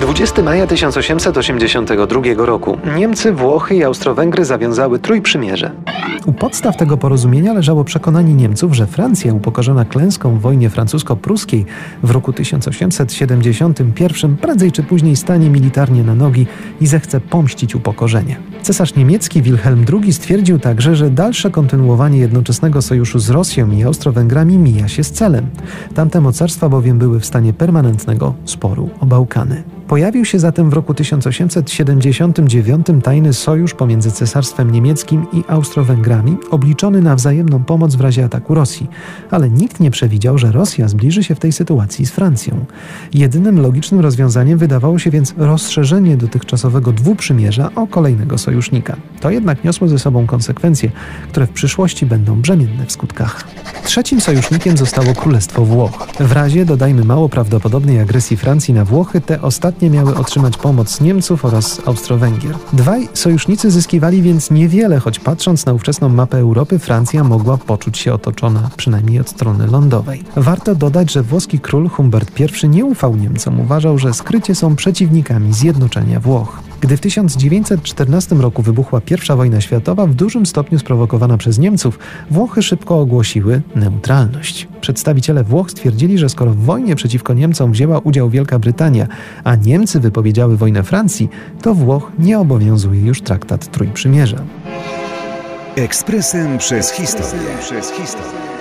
20 maja 1882 roku Niemcy, Włochy i Austro-Węgry zawiązały trójprzymierze. U podstaw tego porozumienia leżało przekonanie Niemców, że Francja, upokorzona klęską w wojnie francusko-pruskiej w roku 1871, prędzej czy później stanie militarnie na nogi i zechce pomścić upokorzenie. Cesarz niemiecki Wilhelm II stwierdził także, że dalsze kontynuowanie jednoczesnego sojuszu z Rosją i Austro-Węgrami mija się z celem. Tamte mocarstwa bowiem były w stanie permanentnego sporu o Bałkany. Pojawił się zatem w roku 1879 tajny sojusz pomiędzy Cesarstwem Niemieckim i Austro-Węgrami, obliczony na wzajemną pomoc w razie ataku Rosji. Ale nikt nie przewidział, że Rosja zbliży się w tej sytuacji z Francją. Jedynym logicznym rozwiązaniem wydawało się więc rozszerzenie dotychczasowego dwuprzymierza o kolejnego sojusznika. To jednak niosło ze sobą konsekwencje, które w przyszłości będą brzemienne w skutkach. Trzecim sojusznikiem zostało Królestwo Włoch. W razie, dodajmy mało prawdopodobnej agresji Francji na Włochy, te ostatnie miały otrzymać pomoc Niemców oraz Austro-Węgier. Dwaj sojusznicy zyskiwali więc niewiele, choć patrząc na ówczesną mapę Europy, Francja mogła poczuć się otoczona, przynajmniej od strony lądowej. Warto dodać, że włoski król Humbert I nie ufał Niemcom, uważał, że skrycie są przeciwnikami zjednoczenia Włoch. Gdy w 1914 roku wybuchła I wojna światowa, w dużym stopniu sprowokowana przez Niemców, Włochy szybko ogłosiły neutralność. Przedstawiciele Włoch stwierdzili, że skoro w wojnie przeciwko Niemcom wzięła udział Wielka Brytania, a Niemcy wypowiedziały wojnę Francji, to Włoch nie obowiązuje już traktat Trójprzymierza. Ekspresem przez historię. Przez historię.